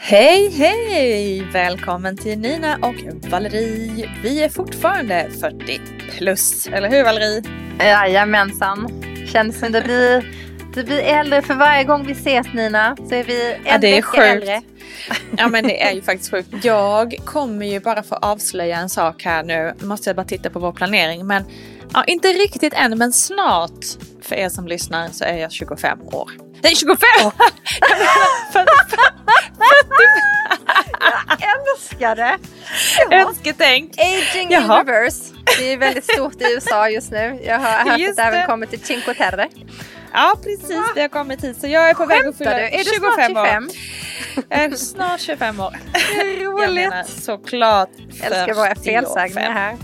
Hej, hej! Välkommen till Nina och Valerie. Vi är fortfarande 40 plus, eller hur Valerie? Jajamensan. Känns som det blir, det blir äldre för varje gång vi ses Nina. Så är vi en Ja, det är sjukt. äldre. Ja men det är ju faktiskt sjukt. Jag kommer ju bara få avslöja en sak här nu. Måste jag bara titta på vår planering. Men ja, inte riktigt än men snart. För er som lyssnar så är jag 25 år. Nej 25! Jag Älskar det. Önsketänk. Aging Jaha. in reverse. Det är väldigt stort i USA just nu. Jag har hört Just att det även det. kommer till Cinque Terre. Ja precis, det har kommit hit. Så jag är på väg att Skämtar fylla du? Är du 25 snart år. 25? Jag är snart 25 år. Jag Roligt. menar såklart Älskar våra 45. felsägningar här.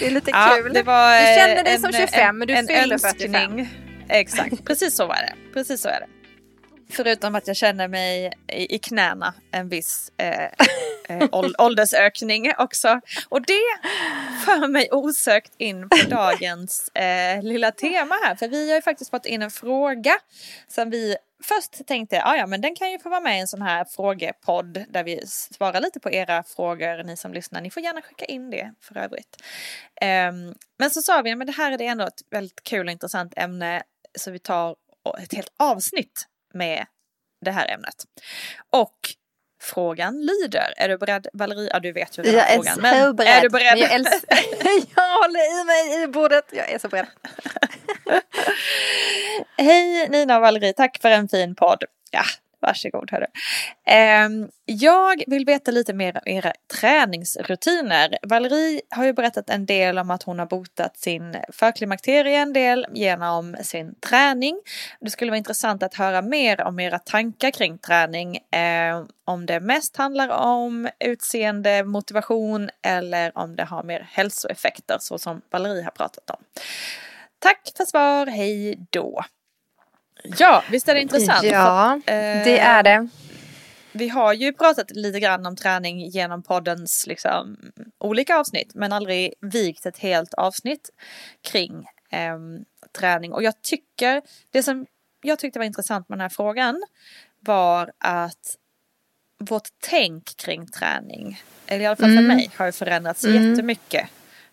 Det är lite Ja, kul. det du eh, känner dig en- som 25 men du en fyller önskning. 45. Exakt, precis så var det. Precis så är det. Förutom att jag känner mig i, i knäna en viss eh, eh, ål- åldersökning också. Och det för mig osökt in på dagens eh, lilla tema här. För vi har ju faktiskt fått in en fråga som vi först tänkte, ja ja men den kan ju få vara med i en sån här frågepodd där vi svarar lite på era frågor, ni som lyssnar. Ni får gärna skicka in det för övrigt. Ehm, men så sa vi, men det här är det ändå ett väldigt kul och intressant ämne så vi tar ett helt avsnitt med det här ämnet. Och frågan lyder, är du beredd Valerie? Ja du vet ju den Jag här är frågan. så men beredd. Är du beredd? Jag, älskar... jag håller i mig i bordet. Jag är så beredd. Hej Nina och Valerie, tack för en fin podd. Ja, varsågod hörru. Ehm, jag vill veta lite mer om era träningsrutiner. Valerie har ju berättat en del om att hon har botat sin förklimakterie en del genom sin träning. Det skulle vara intressant att höra mer om era tankar kring träning. Eh, om det mest handlar om utseende, motivation eller om det har mer hälsoeffekter så som Valerie har pratat om. Tack för svar, hej då. Ja, visst är det intressant? Ja, eh, det är det. Vi har ju pratat lite grann om träning genom poddens liksom, olika avsnitt men aldrig vigt ett helt avsnitt kring ehm, träning. Och jag tycker, det som jag tyckte var intressant med den här frågan var att vårt tänk kring träning, eller i alla fall för Mm. mig, har ju förändrats Mm. jättemycket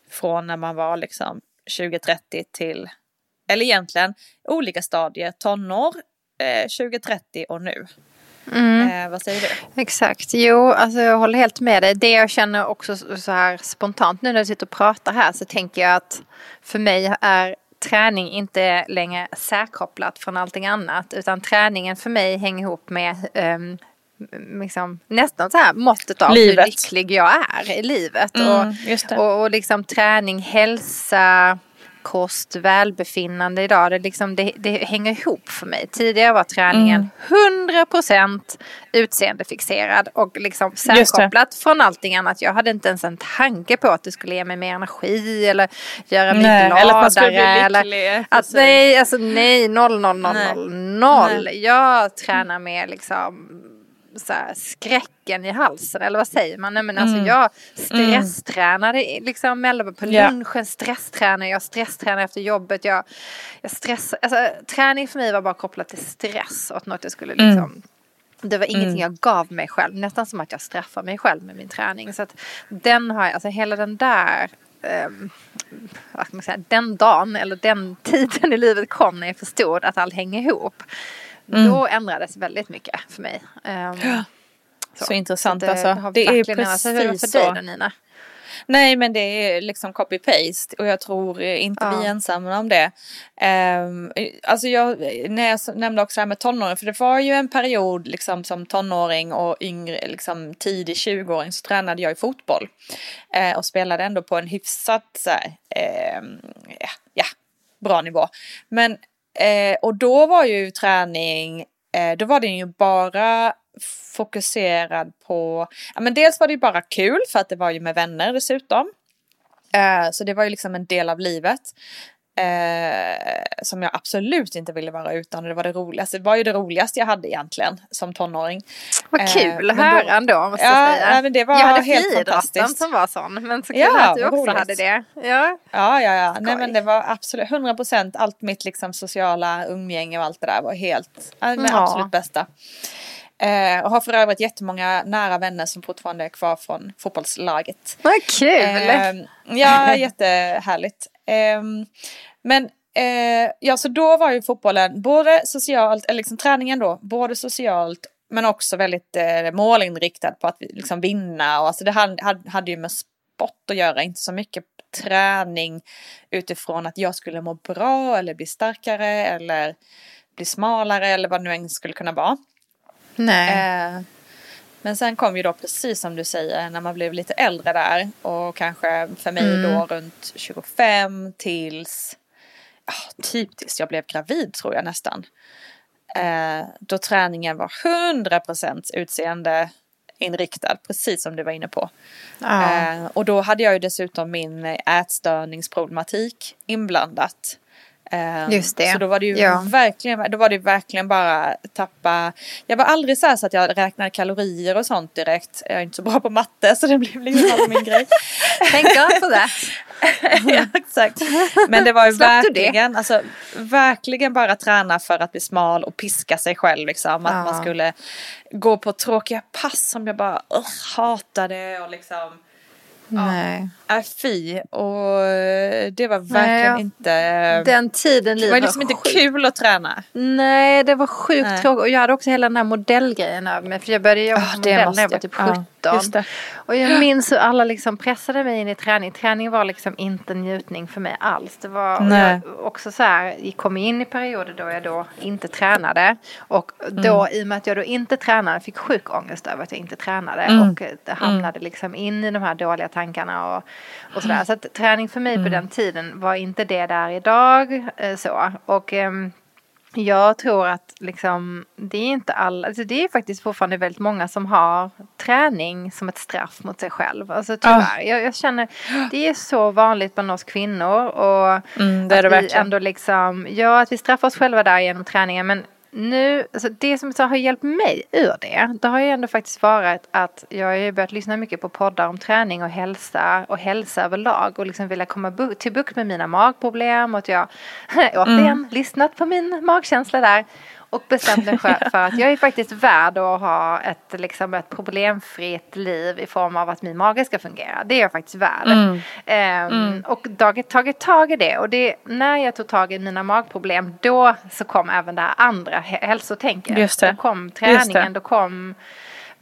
från när man var liksom 20-30 till, eller egentligen olika stadier, tonår, eh, 20-30 och nu. Mm. Eh, vad säger du? Exakt, jo alltså jag håller helt med dig. Det jag känner också så här spontant nu när jag sitter och pratar här så tänker jag att för mig är träning inte längre särkopplat från allting annat utan träningen för mig hänger ihop med um, liksom, nästan så här måttet av hur Livet. lycklig jag är i livet. Mm, och, och, och liksom träning, hälsa, kost, välbefinnande idag. Det, liksom, det, det hänger ihop för mig. Tidigare var träningen 100% utseendefixerad och liksom särkopplat från allting annat. Jag hade inte ens en tanke på att det skulle ge mig mer energi eller göra mig Nej, gladare. eller att man skulle bli eller lycklig, att, precis. nej, alltså nej, noll, noll, noll, noll, noll. Jag tränar med liksom så här, skräcken i halsen eller vad säger man? Nej, men alltså Mm. jag stresstränade liksom mellan på lunchen stresstränar jag stresstränar efter jobbet. Jag, jag stress, alltså, träning för mig var bara kopplat till stress och något jag skulle Mm. liksom det var ingenting jag gav mig själv, nästan som att jag straffar mig själv med min träning. Så att den har jag, alltså hela den där, um, säga, den dagen eller den tiden i livet kom när jag förstod att allt hänger ihop. Mm. Då ändrades väldigt mycket för mig. Um, Så intressant det, alltså. Det är verkligen ändrats. Hur precis för dig så. då Nina? Nej men det är liksom copy-paste och jag tror inte Ja. vi är ensamma om det. Um, alltså jag, när jag nämnde också det här med tonåring, för det var ju en period liksom som tonåring och yngre, liksom tidig 20-åring så tränade jag i fotboll. Eh, och spelade ändå på en hyfsat så här, ehm, ja, ja, bra nivå. Men, eh, och då var ju träning eh, då var den ju bara fokuserad på, ja men dels var det ju bara kul för att det var ju med vänner dessutom. Eh, så det var ju liksom en del av livet. Eh, som jag absolut inte ville vara utan. Det var det roligaste. Det var ju det roligaste jag hade egentligen som tonåring. Vad kul att höra ändå måste ja, jag säga. men det var jag hade helt fantastiskt. som var sån. Men så kul Ja, att du också roligt. hade det. Ja. Ja, ja, ja. Nej, men det var absolut 100 procent. Allt mitt liksom sociala umgänge och allt det där var helt, det Ja. absolut bästa. Eh, och har för övrigt jättemånga nära vänner som fortfarande är kvar från fotbollslaget. Vad kul! Ehm, ja, jättehärligt. Ehm, men eh, ja, så då var ju fotbollen både socialt, eller liksom träningen då, både socialt men också väldigt eh, målinriktad på att liksom vinna och alltså det hade, hade, hade ju med sport att göra, inte så mycket träning utifrån att jag skulle må bra eller bli starkare eller bli smalare eller vad det nu än skulle kunna vara. Nej. Eh, men sen kom ju då precis som du säger när man blev lite äldre där och kanske för mig Mm. då runt 25 tills ja, typ tills jag blev gravid tror jag nästan. Eh, då träningen var 100% utseende inriktad, precis som du var inne på. ja. Eh, och då hade jag ju dessutom min ätstörningsproblematik inblandat. Eh, Just det. Så då var det ju Ja. verkligen, då var det verkligen bara tappa. Jag var aldrig så här så att jag räknade kalorier och sånt direkt. Jag är inte så bra på matte så det blev liksom aldrig min grej. Thank God for that. ja, exakt. Men det var ju det? verkligen, alltså, verkligen bara träna för att bli smal och piska sig själv. Liksom. Att Ja. man skulle gå på tråkiga pass som jag bara uh, hatade och liksom Nej. Äh, fy. Och eh, det var verkligen Nej, inte... Den tiden det var liksom inte sjukt- kul att träna. Nej, det var sjukt tråkigt. Och jag hade också hela den här modellgrejen över mig. För jag började jobba det modell när jag var typ Ja, 17. Just det. Och jag minns hur alla liksom pressade mig in i träning. Träning var liksom inte en för mig alls. Det var Nej. jag också så här, jag kom in i perioder då jag då inte tränade. Och då Mm. i och med att jag då inte tränade fick sjuk ångest över att jag inte tränade. Mm. Och det hamnade liksom in i de här dåliga tankarna och, och sådär. Så att träning för mig Mm. på den tiden var inte det där idag. eh, Så. Och ehm, jag tror att liksom, det är inte alla, alltså det är faktiskt fortfarande väldigt många som har träning som ett straff mot sig själv. Alltså tyvärr, jag, jag känner, det är så vanligt bland oss kvinnor och Mm, det är att det vi verkligen. ändå liksom, ja att vi straffar oss själva där genom träningen men nu, alltså det som har hjälpt mig ur det, det har ju ändå faktiskt varit att jag har ju börjat lyssna mycket på poddar om träning och hälsa och hälsa överlag och liksom vilja komma bu- till bukt med mina magproblem och att jag återigen Mm. lyssnat på min magkänsla där och bestämt mig för, att jag är faktiskt värd att ha ett, liksom ett problemfritt liv i form av att min mage ska fungera. Det är jag faktiskt värd. Mm. Ehm, Och tagit, tagit tag i det. Och det, när jag tog tag i mina magproblem då så kom även det här andra hä- hälsotänket. Just det. Då kom träningen, då kom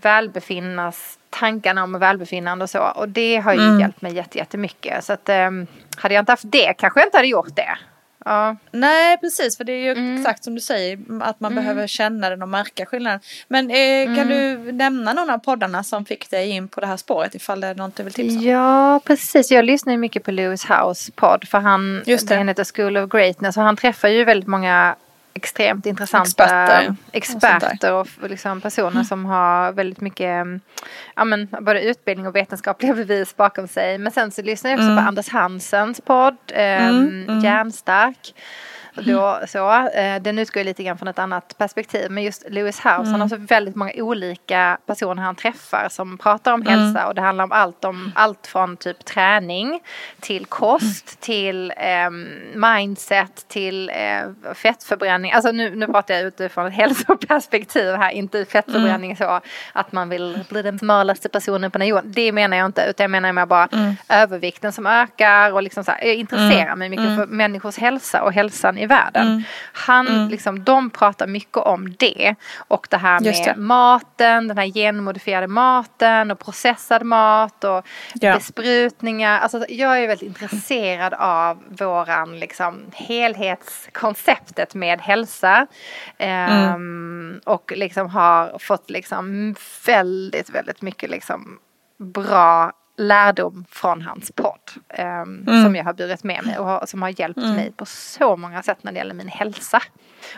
välbefinnas, tankarna om välbefinnande och så. Och det har ju Mm. hjälpt mig jätte- jättemycket. Så att um, hade jag inte haft det kanske jag inte hade gjort det. Ja. Nej, precis. För det är ju Mm. exakt som du säger. Att man behöver känna den och märka skillnaden. Men eh, kan du nämna någon av poddarna som fick dig in på det här spåret? Ifall det är något du vill tipsa om? Ja, precis. Jag lyssnar ju mycket på Lewis House podd för han, Just det. den heter School of Greatness och han träffar ju väldigt många extremt intressanta Experter och experter och, och liksom personer som har väldigt mycket ja, men, både utbildning och vetenskapliga bevis bakom sig. Men sen så lyssnar jag också Mm. på Anders Hansens podd, eh, Hjärnstark. Då, så, eh, den utgår lite grann från ett annat perspektiv. Men just Lewis House, Mm. han har så väldigt många olika personer han träffar som pratar om hälsa. Och det handlar om allt, om allt från typ träning till kost, till ehm, mindset, till eh, fettförbränning. Alltså nu, nu pratar jag utifrån ett hälsoperspektiv här, inte fettförbränning så att man vill bli den smalaste personen på den jorden. Det menar jag inte, utan jag menar mer bara övervikten som ökar och liksom så här, jag intresserar mig mycket för människors hälsa och hälsan i världen. Han, liksom, de pratar mycket om det och det här med det. maten, den här genmodifierade maten och processad mat och Ja. besprutningar. Alltså, jag är väldigt intresserad av våran liksom, helhetskonceptet med hälsa. Ehm, Och liksom har fått liksom väldigt, väldigt mycket liksom bra lärdom från hans podd. Um, mm. Som jag har burit med mig och har, som har hjälpt mm. mig på så många sätt när det gäller min hälsa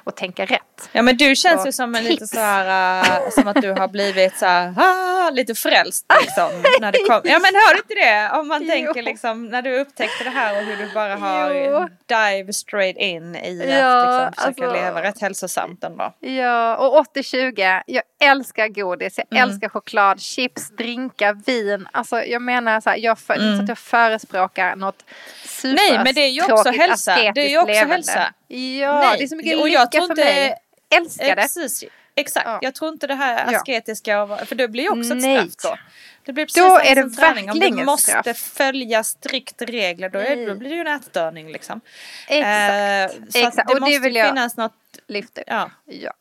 och tänka rätt. Ja men du känns och ju som en lite så här, uh, som att du har blivit så här, ah, lite frälst liksom. när det kom. Ja men hör du inte det? Om man tänker liksom när du upptäckte det här och hur du bara har jo. dive straight in i ja, att liksom, försöka alltså, leva rätt hälsosamt ändå. Ja och 80-20, jag älskar godis, jag mm. älskar choklad, chips, drinkar, vin. Alltså jag menar så här, jag, för, mm. så att jag förespråkar något super Nej men det är ju också hälsa. Det är ju också levande. hälsa. Ja, Nej. det är så mycket och lycka för inte, mig. Älskar det. Precis, exakt, ja. jag tror inte det här asketiska, ja. för det blir ju också ett Nej. straff då. Det blir precis då är det verkligen Om du måste straff. följa strikt regler då, är, då blir det ju en ätstörning liksom. Exakt. Eh, så Exakt. det och måste det vill jag finnas något. Lyfta Ja. ja.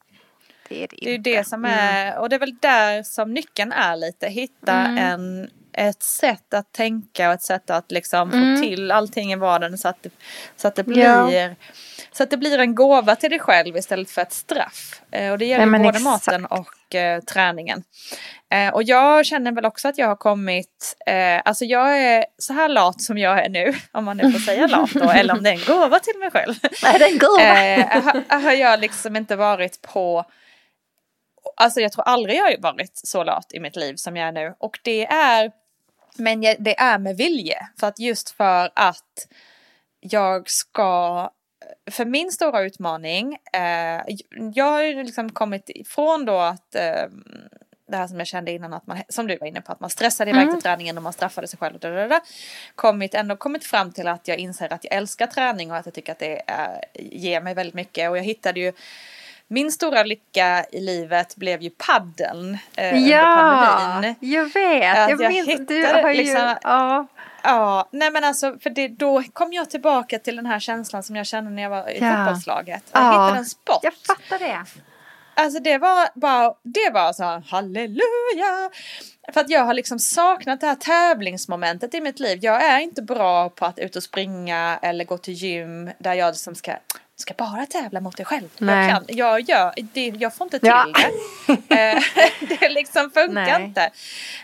Det är det, det är det som är, mm. och det är väl där som nyckeln är lite, hitta mm. en ett sätt att tänka och ett sätt att liksom mm. få till allting i vardagen så att det, så att det blir ja. så att det blir en gåva till dig själv istället för ett straff. Eh, och det gäller ja, både exakt. maten och eh, träningen. Eh, och jag känner väl också att jag har kommit, eh, alltså jag är så här lat som jag är nu, om man nu får säga lat då, eller om det är en gåva till mig själv. Nej, det är en gåva. har, har jag liksom inte varit på Alltså jag tror aldrig jag har varit så lat i mitt liv som jag är nu. Och det är men det är med vilje. För att just för att jag ska för min stora utmaning, eh, jag har ju liksom kommit ifrån då att eh, det här som jag kände innan att man, som du var inne på, att man stressade iväg mm. till träningen och man straffade sig själv. Och där, kommit, ändå kommit fram till att jag inser att jag älskar träning och att jag tycker att det är, ger mig väldigt mycket. Och jag hittade ju min stora lycka i livet blev ju paddeln eh, ja, under pandemin. jag vet. Att jag, jag minns, hittade, du har ju, liksom, ja. Ja, nej men alltså för det, då kom jag tillbaka till den här känslan som jag kände när jag var i ja. fotbollslaget. Jag ja. hittade en sport. Jag fattar det. Alltså det var bara, det var så här, halleluja. För att jag har liksom saknat det här tävlingsmomentet i mitt liv. Jag är inte bra på att ut och springa eller gå till gym där jag liksom ska ska bara tävla mot dig själv. Nej. Jag, kan, jag, gör, det, jag får inte till ja. det. Eh, det liksom funkar Nej. inte.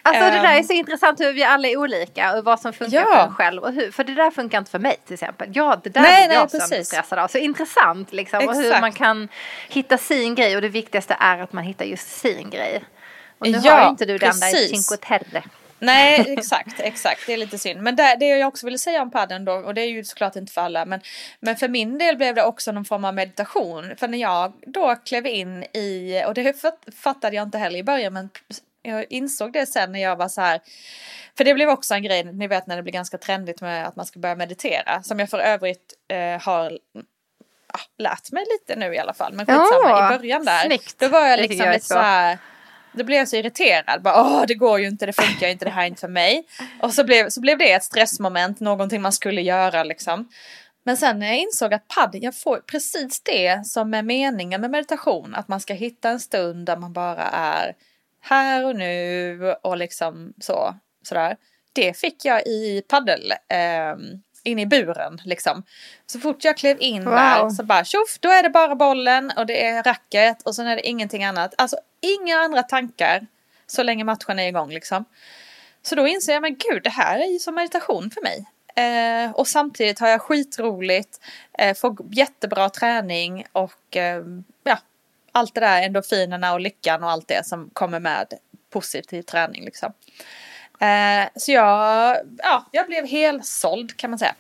Alltså det där är ehm. så intressant hur vi alla är olika och vad som funkar ja. för en själv. Och hur, för det där funkar inte för mig till exempel. Ja, det där nej, är jag stressad av. Så intressant liksom. Och hur man kan hitta sin grej. Och det viktigaste är att man hittar just sin grej. Och nu ja, har inte du den där Cinque Terre. Nej, exakt, exakt. Det är lite synd. Men det, det jag också ville säga om padden då, och det är ju såklart inte för alla, men, men för min del blev det också någon form av meditation. För när jag då klev in i, och det fattade jag inte heller i början, men jag insåg det sen när jag var så här, för det blev också en grej, ni vet när det blir ganska trendigt med att man ska börja meditera, som jag för övrigt eh, har ja, lärt mig lite nu i alla fall. Men skitsamma, ja, i början där, snyggt. då var jag liksom lite så här, då blev jag så irriterad. Bara, Åh, det går ju inte, det funkar ju inte, det här är inte för mig. Och så blev, så blev det ett stressmoment, någonting man skulle göra liksom. Men sen när jag insåg att padd, jag får precis det som är meningen med meditation. Att man ska hitta en stund där man bara är här och nu och liksom så. Sådär. Det fick jag i paddel. Eh, inne i buren liksom. Så fort jag klev in wow. där så bara tjoff, då är det bara bollen och det är racket och sen är det ingenting annat. Alltså inga andra tankar så länge matchen är igång liksom. Så då inser jag, men gud, det här är ju som meditation för mig. Eh, och samtidigt har jag skitroligt, eh, får jättebra träning och eh, ja, allt det där endorfinerna och lyckan och allt det som kommer med positiv träning liksom. Eh, så jag, ja, jag blev helt såld kan man säga.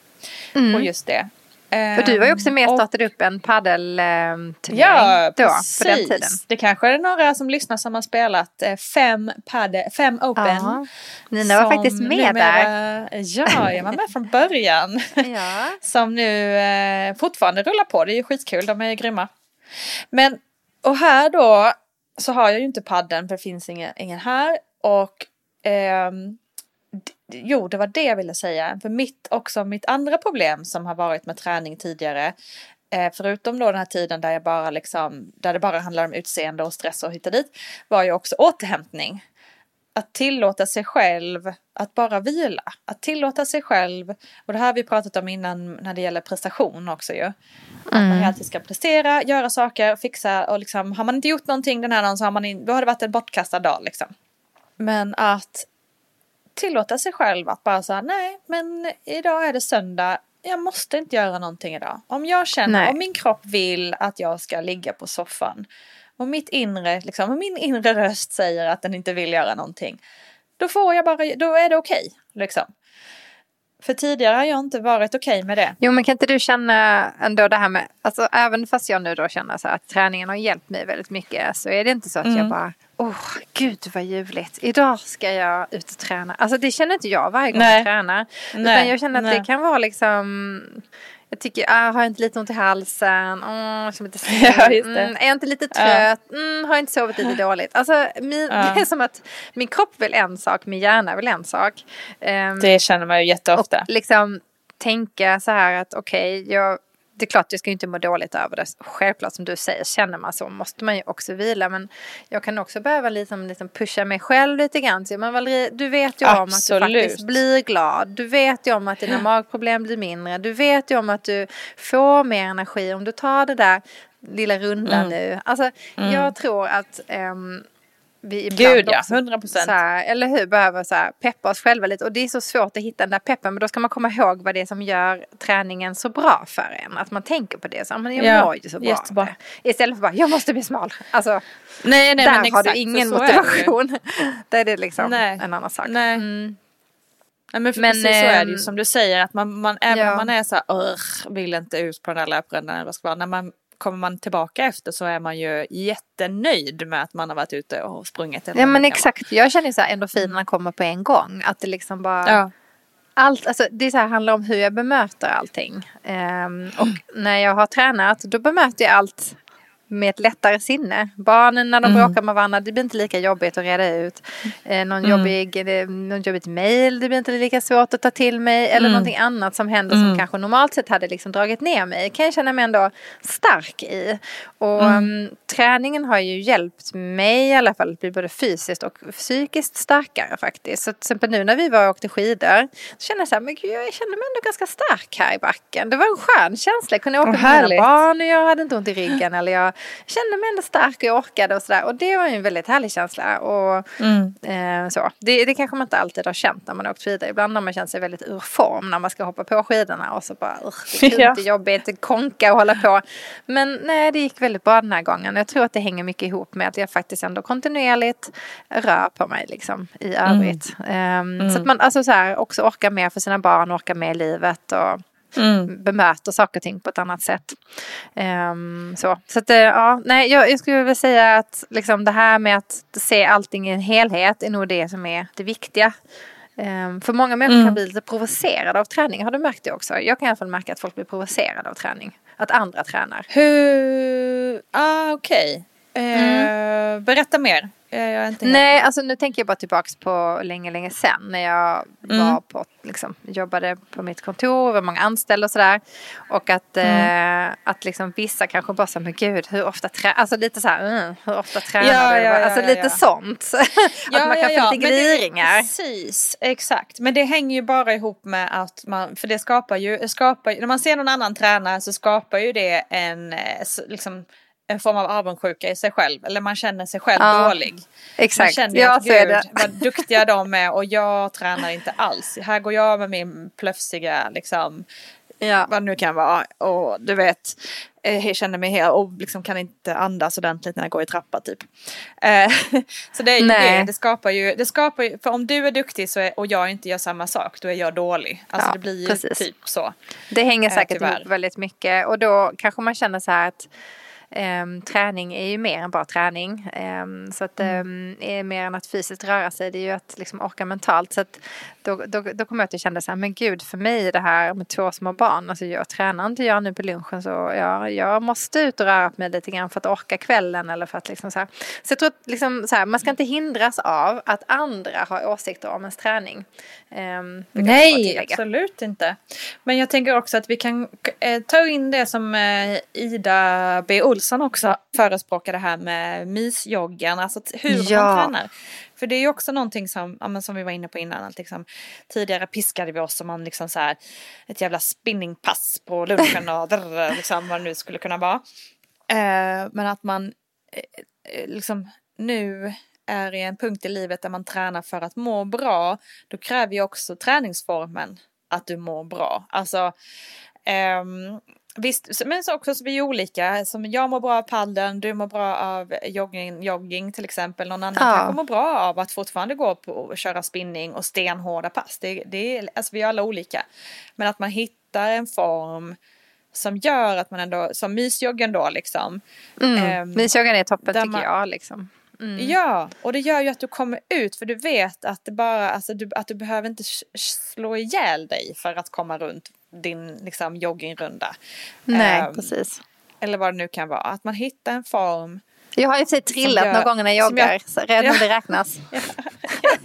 Mm. På just det. För du var ju också med och startade upp en paddelturnering ja, då, precis. på den tiden. Det kanske är några som lyssnar som har spelat eh, fem, paddel, fem open. Ja. Nina var faktiskt med numera, där. Ja, jag var med från början. ja. Som nu eh, fortfarande rullar på. Det är ju skitkul, de är ju grymma. Men, och här då så har jag ju inte padden för det finns ingen, ingen här. Och eh, jo, det var det jag ville säga. För mitt, också mitt andra problem som har varit med träning tidigare, eh, förutom då den här tiden där jag bara liksom, där det bara handlar om utseende och stress och hitta dit, var ju också återhämtning. Att tillåta sig själv att bara vila, att tillåta sig själv, och det här har vi pratat om innan när det gäller prestation också ju. Att mm. man alltid ska prestera, göra saker, fixa och liksom har man inte gjort någonting den här dagen så har man in, då har det varit en bortkastad dag liksom. Men att tillåta sig själv att bara säga nej men idag är det söndag. Jag måste inte göra någonting idag. Om jag känner, Nej. om min kropp vill att jag ska ligga på soffan. Och mitt inre, liksom, och min inre röst säger att den inte vill göra någonting. Då får jag bara, då är det okej. liksom. För tidigare har jag inte varit okej med det. Jo men kan inte du känna ändå det här med, alltså även fast jag nu då känner så här att träningen har hjälpt mig väldigt mycket så är det inte så att jag Mm. bara, åh gud vad ljuvligt, idag ska jag ut och träna. Alltså det känner inte jag varje gång Nej. jag tränar. Nej, Utan jag känner att nej. det kan vara liksom jag tycker, ah, har jag inte lite ont i halsen? Mm, som lite Ja. Mm, är jag inte lite trött? Mm, har jag inte sovit lite dåligt? Alltså, min, Ja. det är som att min kropp vill en sak, min hjärna vill en sak. Ehm, Det känner man ju jätteofta. och liksom tänka så här att okej, jag det är klart jag ska ju inte må dåligt över det. Självklart som du säger, känner man så måste man ju också vila. Men jag kan också behöva liksom, liksom pusha mig själv lite grann. Så, men Valerie, du vet ju om att du Absolut. faktiskt blir glad. Du vet ju om att dina magproblem blir mindre. Du vet ju om att du får mer energi om du tar det där lilla runda Mm. nu. Alltså, jag tror att ehm, vi ibland Gud ja, också 100 procent. så eller hur, behöver så här, peppa oss själva lite. Och det är så svårt att hitta den där peppen. Men då ska man komma ihåg vad det är som gör träningen så bra för en. Att man tänker på det. Så, men jag Ja, mår ju så bra. jättebra. det. Istället för bara, jag måste bli smal. Alltså, Nej, nej, där har exakt, du ingen så är det motivation. Där är det liksom Nej. en annan sak. Nej. Mm. Nej, men, Men, precis så är det ju ehm, som du säger att man, man även ja. om man är så här, "Ugh, vill inte ut på den där löprundan eller vad det ska vara. När man kommer man tillbaka efter så är man ju jättenöjd med att man har varit ute och sprungit. Ja men exakt, jag känner så här endorfinerna kommer på en gång. Att det liksom bara. Ja. allt, alltså det så här, handlar om hur jag bemöter allting. Ehm, och när jag har tränat då bemöter jag allt med ett lättare sinne. Barnen när de Mm. bråkar med varandra, det blir inte lika jobbigt att reda ut. Eh, någon, Mm. jobbig, eh, någon jobbigt mail, det blir inte lika svårt att ta till mig. Eller Mm. någonting annat som händer som Mm. kanske normalt sett hade liksom dragit ner mig. Kan jag känna mig ändå stark i. Och mm, träningen har ju hjälpt mig i alla fall att bli både fysiskt och psykiskt starkare faktiskt. Så till exempel nu när vi var och åkte skidor så kände jag så här, men gud, jag kände mig ändå ganska stark här i backen. Det var en skön känsla. Jag kunde åka Åh, med mina barn och jag hade inte ont i ryggen. eller jag kände mig ändå stark och jag orkade och sådär. Och det var ju en väldigt härlig känsla. Och, Mm. eh, så. Det, det kanske man inte alltid har känt när man har åkt skidor. Ibland har man känt sig väldigt ur form när man ska hoppa på skidorna och så bara, "Ugh, det är Ja. inte jobbigt, konka och hålla på. Men nej, det gick väldigt bra den här gången. Jag tror att det hänger mycket ihop med att jag faktiskt ändå kontinuerligt rör på mig liksom i övrigt. Ehm, Så att man alltså så här, också orkar mer för sina barn, orkar med i livet och Mm. bemöter saker och ting på ett annat sätt. Ehm, så så att, eh, ja, nej, jag, jag skulle vilja säga att liksom det här med att se allting i en helhet är nog det som är det viktiga. Ehm, för många människor Mm. kan bli lite provocerade av träning. Har du märkt det också? Jag kan i alla fall märka att folk blir provocerade av träning. Att andra tränar. Hur, ah okej. Eh, berätta mer. Eh, Nej, alltså nu tänker jag bara tillbaks på länge, länge sen när jag Mm. var på, liksom, jobbade på mitt kontor, var många anställda och sådär. Och att, Mm. eh, att liksom vissa kanske bara sa, men gud, hur ofta tränar Alltså lite så här, mm, hur ofta tränar Ja, du? ja, alltså ja, lite sånt. att man kan få lite det- gliringar. Precis, exakt. Men det hänger ju bara ihop med att man, för det skapar ju, skapar, när man ser någon annan träna så skapar ju det en, eh, liksom, en form av avundsjuka i sig själv. Eller man känner sig själv Ja, dålig. Man Exakt, känner ju ja att gud det. vad duktiga de är och jag tränar inte alls. Här går jag med min plöfsiga liksom Ja. vad det nu kan vara. Och du vet, eh, jag känner mig helt och liksom kan inte andas ordentligt när jag går i trappa typ. Eh, så det är ju det, det skapar ju, det skapar ju, för om du är duktig så är, och jag inte gör samma sak, då är jag dålig. Alltså Ja, det blir ju precis. typ så. Det hänger Eh, säkert tyvärr. ihop väldigt mycket och då kanske man känner så här att ehm, träning är ju mer än bara träning. Ehm, så att um, är mer än att fysiskt röra sig, det är ju att liksom orka mentalt. Så att då, då, då kommer jag att känna så här, men gud för mig det här med två små barn, alltså jag tränar inte jag nu på lunchen så jag, jag måste ut och röra på mig lite grann för att orka kvällen eller för att liksom så här. Så jag tror att liksom så här, man ska inte hindras av att andra har åsikter om ens träning. Jag Nej, absolut inte. Men jag tänker också att vi kan eh, ta in det som eh, Ida B. Olsson också förespråkade här med mysjoggen, alltså hur Ja. man tränar. För det är ju också någonting som, ja, som vi var inne på innan, att liksom, tidigare piskade vi oss som man liksom så här, ett jävla spinningpass på lunchen och drr, liksom, vad det nu skulle kunna vara. Eh, men att man eh, eh, liksom nu är i en punkt i livet där man tränar för att må bra, då kräver ju också träningsformen att du mår bra. Alltså, um, Visst, men så också så vi är olika. Som jag mår bra av paddeln, du mår bra av jogging, jogging till exempel. Någon annan ja. kanske mår bra av att fortfarande gå och köra spinning och stenhårda pass. Det, det är, alltså vi är alla olika. Men att man hittar en form som gör att man ändå, som mysjoggen då liksom. Mm. Um, mysjoggen är toppen tycker man, jag liksom. Mm. Ja, och det gör ju att du kommer ut för du vet att det bara, alltså du, att du behöver inte slå ihjäl dig för att komma runt din liksom, joggingrunda. Nej, um, precis. Eller vad det nu kan vara. Att man hittar en form. Jag har ju sig trillat några gånger när jag joggar, jag, så redan ja. det räknas.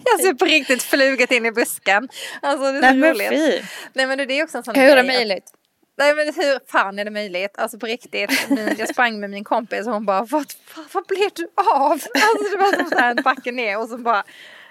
jag ser på riktigt flugit in i busken. Alltså det är så Nej, roligt. Men Nej men det är också en sån Hur är det möjligt? Nej men hur fan är det möjligt? Alltså på riktigt. Jag sprang med min kompis och hon bara, vad, vad, vad blev du av? Alltså det var som så här en backe ner och så bara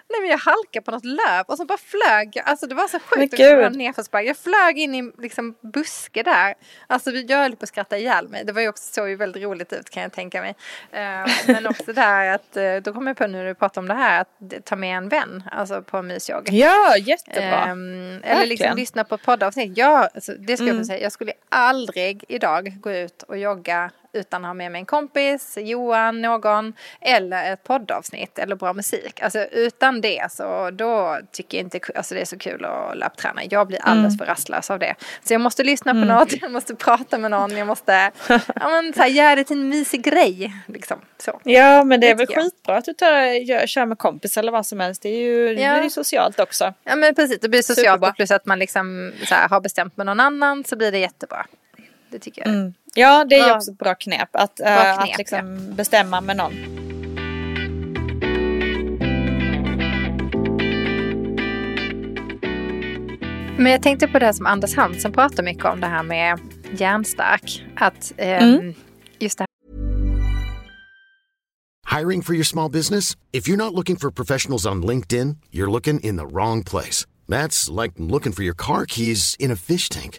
Nej men jag halkade på något löv och så bara flög Alltså det var så sjukt nerförsbacke. Jag flög in i liksom buske där. Alltså jag höll på att skratta ihjäl mig. Det var ju också så ju väldigt roligt ut kan jag tänka mig. Uh, men också där att uh, då kommer jag på nu när du pratar om det här att ta med en vän. Alltså på mysjogg. Ja jättebra. Um, eller liksom lyssna på poddavsnitt. Ja, alltså, det skulle mm. jag säga. Jag skulle aldrig idag gå ut och jogga utan ha med mig en kompis, Johan, någon eller ett poddavsnitt eller bra musik. Alltså utan det så då tycker jag inte alltså, det är så kul att löpträna. Jag blir alldeles mm. för rastlös av det. Så jag måste lyssna på mm. något, jag måste prata med någon, jag måste ja, men, så här, göra det till en mysig grej. Liksom. Så. Ja men det är väl skitbra att du tar, gör, kör med kompis eller vad som helst. Det är ju ja. det blir socialt också. Ja men precis, det blir socialt Superbra. plus att man liksom så här, har bestämt med någon annan så blir det jättebra. Det tycker jag. Mm. Ja, det är ju också ett bra knep. Att, bra knep, att liksom ja. bestämma med någon. Men jag tänkte på det som Anders Hansen pratar mycket om, det här med hjärnstark. Att eh, mm. just det här. Hiring for your small business? If you're not looking for professionals on LinkedIn, you're looking in the wrong place. That's like looking for your car keys in a fish tank.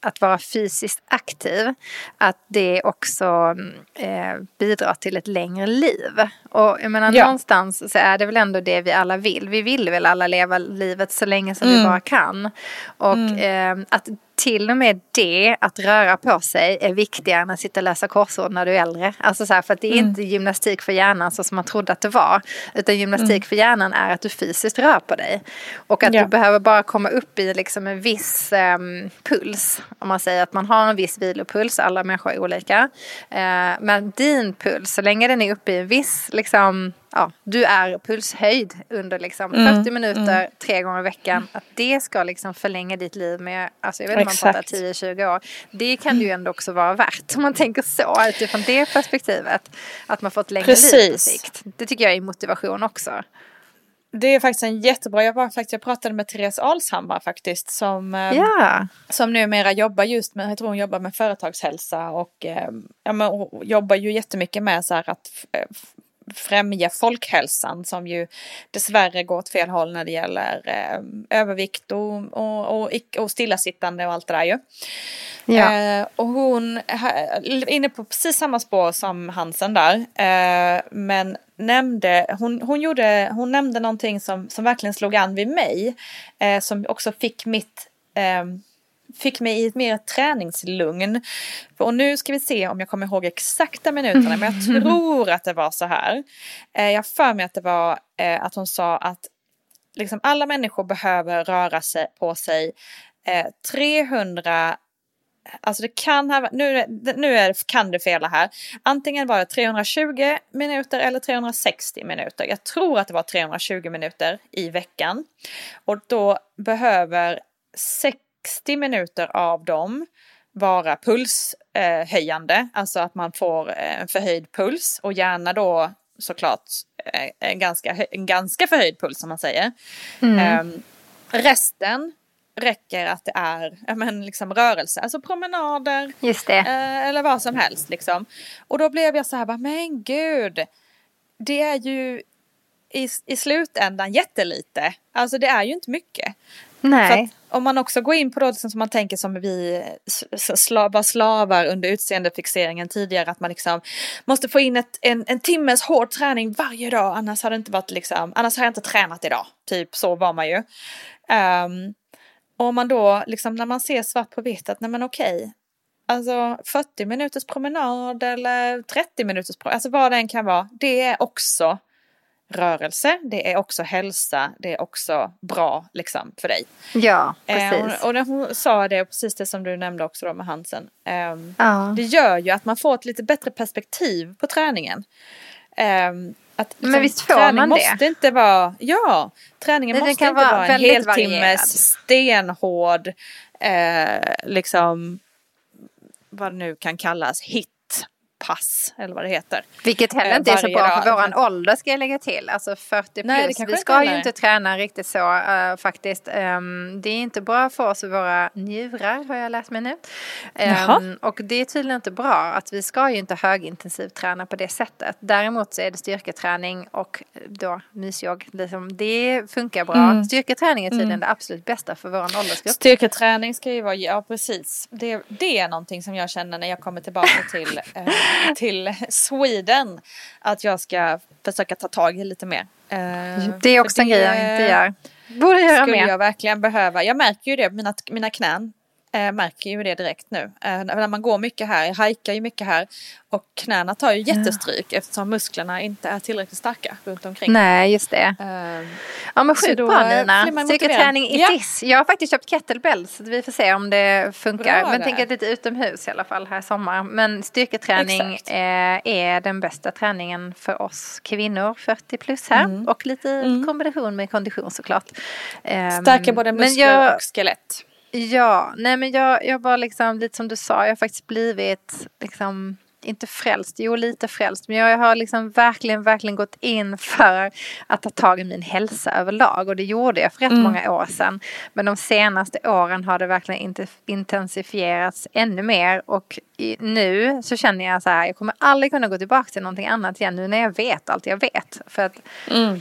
att vara fysiskt aktiv, att det också eh, bidrar till ett längre liv. Och jag menar ja. någonstans så är det väl ändå det vi alla vill. Vi vill väl alla leva livet så länge som mm. vi bara kan. Och mm. eh, att till och med det, att röra på sig, är viktigare än att sitta och läsa korsord när du är äldre. Alltså så här, för att det är mm. inte gymnastik för hjärnan så som man trodde att det var. Utan gymnastik mm. för hjärnan är att du fysiskt rör på dig. Och att ja. du behöver bara komma upp i liksom en viss eh, puls om man säger att man har en viss vilopuls, alla människor är olika. Eh, men din puls, så länge den är uppe i en viss, liksom, ja, du är pulshöjd under liksom mm, 40 minuter mm. tre gånger i veckan. Att det ska liksom förlänga ditt liv med, alltså jag vet inte om man pratar 10-20 år. Det kan det ju ändå också vara värt om man tänker så utifrån det perspektivet. Att man får ett längre Precis. liv på sikt. Det tycker jag är motivation också. Det är faktiskt en jättebra, jag, var faktiskt, jag pratade med Therese Alshammar faktiskt som, yeah. som numera jobbar just med, jag tror hon jobbar med företagshälsa och, ehm, ja, men, och jobbar ju jättemycket med så här att främja folkhälsan som ju dessvärre går åt fel håll när det gäller eh, övervikt och, och, och, och stillasittande och allt det där ju. Ja. Eh, och hon är inne på precis samma spår som Hansen där. Eh, men nämnde, hon, hon, gjorde, hon nämnde någonting som, som verkligen slog an vid mig. Eh, som också fick mitt eh, fick mig i ett mer träningslugn. Och nu ska vi se om jag kommer ihåg exakta minuterna, men jag tror att det var så här. Eh, jag för mig att det var eh, att hon sa att liksom alla människor behöver röra sig på sig eh, 300 Alltså det kan ha, nu, nu är, kan det fela här. Antingen var det 320 minuter eller 360 minuter. Jag tror att det var 320 minuter i veckan. Och då behöver 60 minuter av dem vara pulshöjande, alltså att man får en förhöjd puls och gärna då såklart en ganska, en ganska förhöjd puls som man säger. Mm. Um, resten räcker att det är men, liksom, rörelse, alltså promenader eh, eller vad som helst. Liksom. Och då blev jag så här, bara, men gud, det är ju i, i slutändan jättelite. Alltså det är ju inte mycket. Nej. om man också går in på det som man tänker som vi var slavar under utseendefixeringen tidigare, att man liksom måste få in ett, en, en timmes hård träning varje dag, annars har det inte varit liksom, annars har jag inte tränat idag. Typ så var man ju. Um, och om man då, liksom när man ser svart på vitt att nej men okej, alltså 40 minuters promenad eller 30 minuters promenad, alltså vad det än kan vara, det är också rörelse, det är också hälsa, det är också bra liksom för dig. Ja, precis. Eh, och, och hon sa det, precis det som du nämnde också då med Hansen. Eh, ja. Det gör ju att man får ett lite bättre perspektiv på träningen. Eh, att, liksom, men visst får man det? måste inte vara, ja, träningen det måste inte vara, vara en heltimmes stenhård, eh, liksom, vad det nu kan kallas, hit pass eller vad det heter. Vilket heller inte är så bra dag. för våran ålder ska jag lägga till. Alltså 40 Nej, plus. Vi ska ju inte träna riktigt så uh, faktiskt. Um, det är inte bra för oss och våra njurar har jag lärt mig nu. Um, och det är tydligen inte bra att vi ska ju inte högintensivt träna på det sättet. Däremot så är det styrketräning och då mysjogg. Liksom, det funkar bra. Mm. Styrketräning är tydligen mm. det absolut bästa för våran åldersgrupp. Styrketräning ska ju vara, ja precis. Det, det är någonting som jag känner när jag kommer tillbaka till uh, till Sweden. Att jag ska försöka ta tag i lite mer. Eh, det är också en grej jag inte gör. Borde göra skulle mer. jag verkligen behöva. Jag märker ju det, mina, mina knän eh, märker ju det direkt nu. Eh, när man går mycket här, jag hajkar ju mycket här och knäna tar ju jättestryk ja. eftersom musklerna inte är tillräckligt starka runt omkring. Nej, just det. Uh, ja men sjukt bra Nina. Styrketräning i ja. TIS. Jag har faktiskt köpt kettlebells så vi får se om det funkar. Bra men tänk att lite utomhus i alla fall här i sommar. Men styrketräning eh, är den bästa träningen för oss kvinnor 40 plus här. Mm. Och lite mm. kombination med kondition såklart. Stärker både muskler jag, och skelett. Ja, nej men jag, jag var liksom lite som du sa, jag har faktiskt blivit liksom inte frälst, jo lite frälst, men jag har liksom verkligen, verkligen gått in för att ta tag i min hälsa överlag och det gjorde jag för rätt mm. många år sedan. Men de senaste åren har det verkligen inte intensifierats ännu mer och i, nu så känner jag så här, jag kommer aldrig kunna gå tillbaka till någonting annat igen nu när jag vet allt jag vet. För att mm.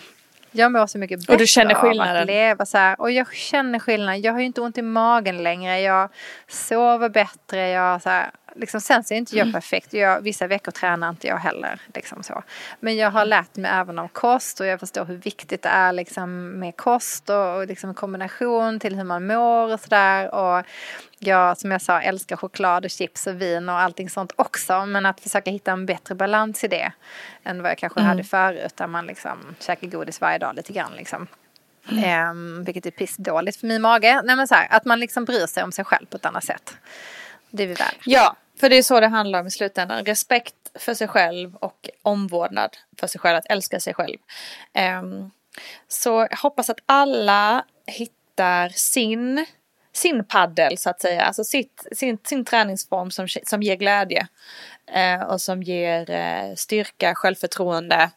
Jag mår så mycket bättre och du känner skillnaden. av att leva så här. Och jag känner skillnaden. Jag har ju inte ont i magen längre. Jag sover bättre. Jag så här, liksom, sen så är inte jag mm. perfekt. Jag, vissa veckor tränar inte jag heller. Liksom så. Men jag har lärt mig även om kost och jag förstår hur viktigt det är liksom, med kost och, och liksom, kombination till hur man mår och sådär. Och jag, som jag sa, älskar choklad och chips och vin och allting sånt också. Men att försöka hitta en bättre balans i det än vad jag kanske mm. hade förut där man liksom käkar godis varje dag lite grann liksom. Mm. Um, vilket är pissdåligt för min mage. Nej men så här, att man liksom bryr sig om sig själv på ett annat sätt. Det är vi värda. Ja, för det är så det handlar om i slutändan. Respekt för sig själv och omvårdnad för sig själv, att älska sig själv. Um, så jag hoppas att alla hittar sin, sin paddel så att säga, alltså sitt, sin, sin träningsform som, som ger glädje uh, och som ger uh, styrka, självförtroende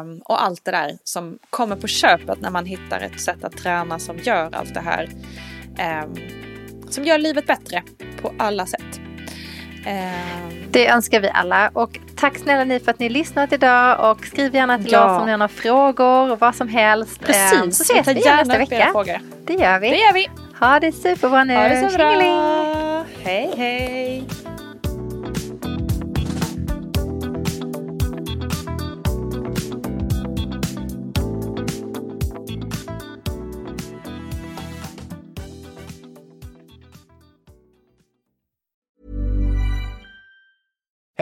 um, och allt det där som kommer på köpet när man hittar ett sätt att träna som gör allt det här. Um, som gör livet bättre på alla sätt. Ehm. Det önskar vi alla. Och tack snälla ni för att ni lyssnat idag. Och skriv gärna till ja. oss om ni har några frågor och vad som helst. Precis, ehm, så ses vi igen nästa vecka. Frågor. Det gör vi. Det gör vi. Ha det superbra nu. Ha det så bra. Hej hej.